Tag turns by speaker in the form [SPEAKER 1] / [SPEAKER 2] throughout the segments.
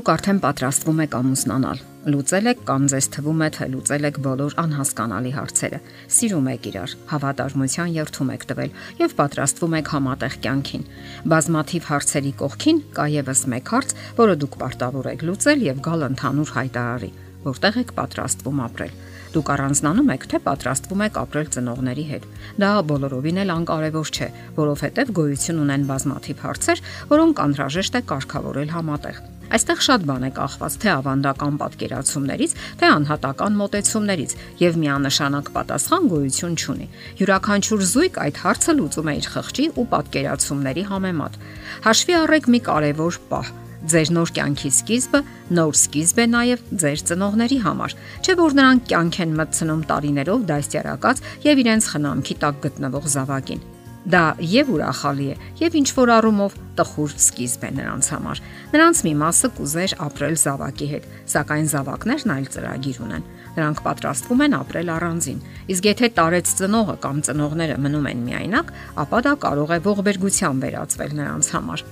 [SPEAKER 1] Դուք արդեն պատրաստվում եք ամուսնանալ։ Լուծել եք կամ ձեզ թվում է թե լուծել եք բոլոր անհասկանալի հարցերը։ Սիրում եք իրար, հավատարմության երթում եք տվել եւ պատրաստվում եք համատեղ կյանքին։ Բազմաթիվ հարցերի կողքին կա եւս մեկ հարց, որը դուք պարտավոր եք լուծել եւ գալ ընդհանուր հայտարարի, որտեղ եք պատրաստվում ապրել։ Դուք առանձնանում եք, թե պատրաստվում եք ապրել ծնողների հետ։ Դա բոլորովին էլ անկարևոր չէ, որովհետև գոյություն ունեն բազմաթիվ հարցեր, որոնք անհրաժեշտ է կարգավորել համատեղ։ Այստեղ շատ բան է կախված թե ավանդական պատկերացումներից, թե անհատական մոտեցումներից եւ միանշանակ պատասխան գոյություն չունի։ Յուրաքանչյուր զույգ այդ հարցը լուծում է իր խղճի ու պատկերացումների համեմատ։ Հաշվի առեք մի կարևոր պահ. ձեր նոր կյանքի սկիզբը նոր սկիզբ է նաև ձեր ծնողների համար։ Չէ որ նրանք կյանք են մտցնում տարիներով դաստիարակած եւ իրենց խնամքի տակ գտնվող զավակին։ Դա եւ ուրախալի է, եւ ինչ որ առումով տխուր սկիզբ է նրանց համար։ Նրանց մի մասը կուզեր ապրել զավակի հետ, սակայն զավակներն այլ ծրագիր ունեն։ Նրանք պատրաստվում են ապրել առանձին։ Իսկ եթե տարեց ծնողը կամ ծնողները մնում են միայնակ, ապա դա կարող է ողբերգության վերածվել նրանց համար։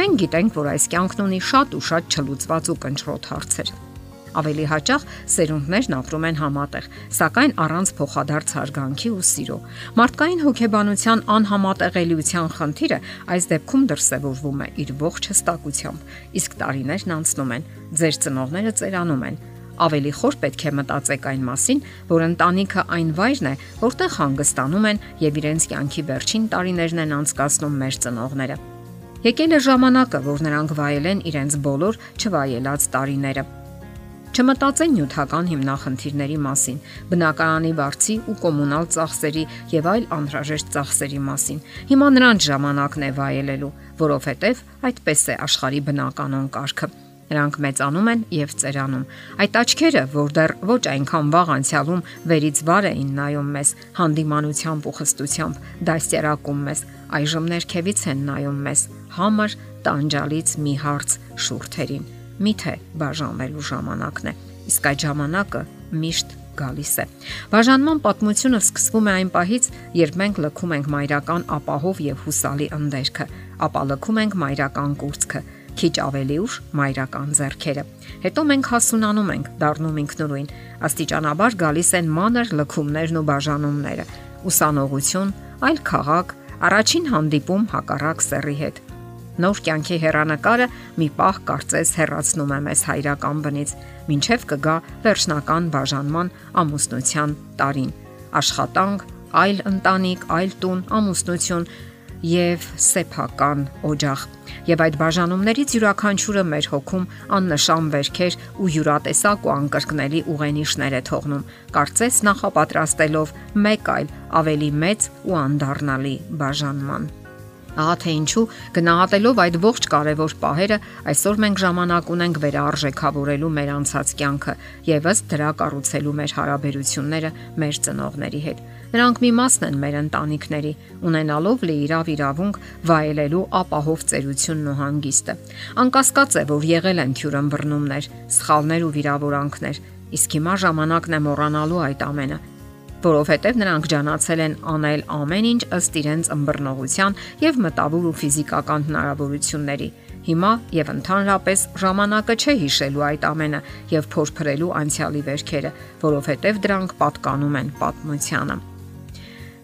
[SPEAKER 1] Մենք գիտենք, որ այս կյանքն ունի շատ ու շատ չլուծված ու կնճռոտ հարցեր։ Ավելի հաճախ սերունդներն ապրում են համատեղ, սակայն առանց փոխադարձ հարգանքի ու սիրո։ Մարդկային հոգեբանության անհամատեղելիության խնդիրը այս դեպքում դրսևորվում է իր ողջ հստակությամբ, իսկ տարիներն անցնում են, ձեր ծնողները ծերանում են, ավելի խոր պետք է մտածեք այն մասին, որ ընտանիքը այն վայրն է, որտեղ հանգստանում են եւ իրենց կյանքի վերջին տարիներն են անցկացնում մեր ծնողները։ Եկել է ժամանակը, որ նրանք վայելեն իրենց բոլոր չվայելած տարիները Չմտածեն նյութական հիմնախնդիրների մասին, բնակարանի վարձի ու կոմունալ ծախսերի եւ այլ անհրաժեշտ ծախսերի մասին։ Հիմա նրանց ժամանակն է վայելելու, որովհետեւ այդպես է աշխարհի բնականon կարգը։ Նրանք մեծանում են եւ ծերանում։ Այդ աչքերը, որ դեռ ոչ այնքան վաղ անցյալում վերից վար էին նայում մեզ, հանդիմանությամբ ու խստությամբ դաստիարակում մեզ, այժմ ներքևից են նայում մեզ, համր տանջալից մի հարց շուրթերին միթե բաժանվելու ժամանակն է։ Իսկ այդ ժամանակը միշտ գալիս է։ Բաժանման պատմությունը սկսվում է այն պահից, երբ մենք լքում ենք մայրական ապահով եւ հուսալի ընդերքը, ապա լքում ենք մայրական կուրծքը, քիչ ավելի ուշ մայրական зерքերը։ Հետո մենք հասունանում ենք, դառնում ինքնուրույն։ Աստիճանաբար գալիս են մանր լքումներն ու բաժանումները՝ ուսանողություն, այլ քաղաք, առաջին հանդիպում հակառակ սեռի հետ, Նոր կյանքի հերանեկարը մի պահ կարծես հեռացնում է մեզ հայրական բնից, ինչև կգա վերջնական բաժանման ամուսնության տարին։ Աշխատանք, այլ ընտանիք, այլ տուն, ամուսնություն եւ սեփական օջախ։ Եվ այդ բաժանումներից յուրաքանչյուրը մեր հոգում աննշան վերքեր ու յուրատեսակ ու անկրկնելի ուղենիշներ է թողնում։ Կարծես նախապատրաստելով մեկ այլ ավելի մեծ ու անդառնալի բաժանման։ Ահա թե ինչու գնահատելով այդ ողջ կարևոր պահերը, այսօր մենք ժամանակ ունենք վերարժեքավորելու մեր անցած կյանքը եւ ըստ դրա կառուցելու մեր հարաբերությունները մեր ծնողների հետ։ Նրանք մի մասն են մեր ընտանիքների, ունենալով լիիրավ իրավունք վայելելու ապահով ծերությունն ու հանգիստը։ Անկասկած է, որ եղել են թյուրըմ բռնումներ, սխալներ ու վիրավորանքներ, իսկ հիմա ժամանակն է մոռանալու այդ ամենը որովհետև նրանք ճանաչել են անել ամեն ինչ ըստ իրենց ըմբռնողության եւ մտավոր ու ֆիզիկական հնարավորությունների։ Հիմա եւ ընդհանրապես ժամանակը չէ հիշելու այդ ամենը եւ փորփրելու անցյալի վերքերը, որովհետև դրանք պատկանում են պատմությանը։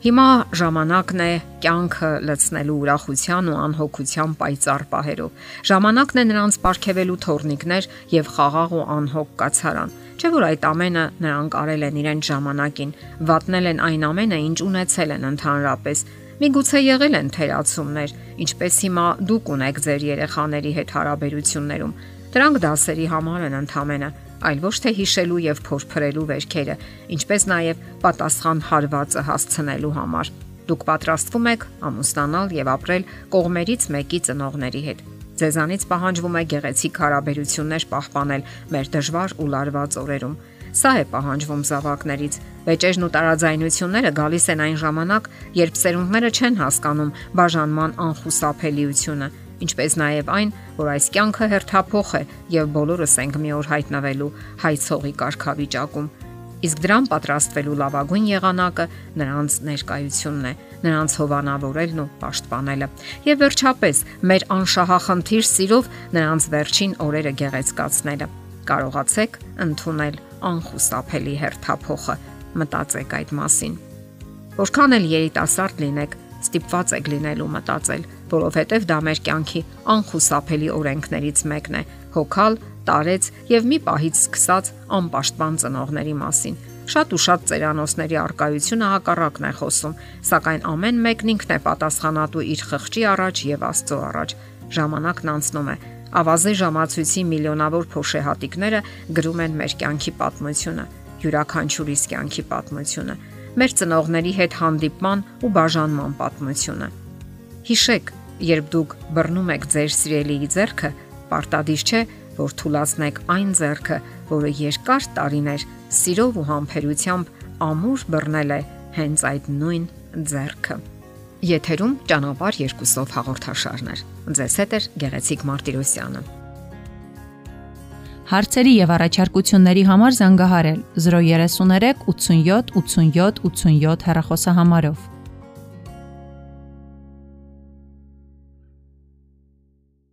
[SPEAKER 1] Հիմա ժամանակն է կյանքը լցնելու ուրախության ու անհոգության պայծառ պահերով։ Ժամանակն է նրանց ապարգևելու թորնիկներ եւ խաղաղ ու անհոգ կացարան Չէ որ այդ ամենը նրանք արել են իրենց ժամանակին, վատնել են այն ամենը, ինչ ունեցել են ընդհանրապես։ Միգուցե եղել են թերացումներ, ինչպես հիմա դուք ունեք ձեր երեխաների հետ հարաբերություններում։ Դրանք դասերի համար են ընդհանրապես, այլ ոչ թե հիշելու եւ փորփրելու վերքերը, ինչպես նաեւ պատասխան հարվածը հասցնելու համար։ Դուք պատրաստվում եք ամուսնանալ եւ ապրել կողմերից մեկի ծնողների հետ Ձեզանից պահանջվում է գեղեցիկ հարաբերություններ պահպանել մեր դժվար ու լարված օրերում։ Սա է պահանջվում զավակներից։ Վեճերն ու տարաձայնությունները գալիս են այն ժամանակ, երբ սերունդները չեն հասկանում բաժանման անխուսափելիությունը, ինչպես նաև այն, որ այս կյանքը հերթափոխ է եւ բոլորս ենք մի օր հայտնվելու հայցողի կարգավիճակում։ Իսկ դրան պատրաստվելու լավագույն եղանակը նրանց ներկայությունն է, նրանց հովանավորելն ու պաշտպանելը։ Եվ վերջապես, մեր անշահախնդիր սիրով նրանց վերջին օրերը գեղեցկացնելը։ Կարողացեք ընդունել անխուսափելի հերթափոխը։ Մտածեք այդ մասին։ Որքան էլ երիտասարդ լինեք, ստիպված եք լինելու մտածել, որովհետև դա մեր կյանքի անխուսափելի օրենքներից մեկն է՝ հոգալ, տարեց եւ մի պահից սկսած անպաշտպան ծնողների մասին։ Շատ ու շատ ծերանոցների արկայությունը հակառակն է խոսում, սակայն ամեն մեկն ինքն է պատասխանատու իր խղճի առաջ եւ Աստծո առաջ։ Ժամանակն անցնում է, ավազե ժամացույցի միլիոնավոր փոշեհատիկները գրում են մեր կյանքի պատմությունը, յուրաքանչյուրիս կյանքի պատմությունը մեր ծնողների հետ հանդիպման ու բաժանման պատմությունը։ Հիշեք, երբ դուք բռնում եք ձեր սիրելիի ձեռքը, պարտադիր չէ, որ թուլացնեք այն ձեռքը, որը երկար տարիներ սիրով ու համբերությամբ ամուր բռնել է հենց այդ նույն ձեռքը։ Եթերում ճանապար երկուսով հաղորդաշարներ։ Ձեզ հետ է Գեղեցիկ Մարտիրոսյանը։
[SPEAKER 2] Հարցերի եւ առաջարկությունների համար զանգահարել 033 87 87 87 հեռախոսահամարով։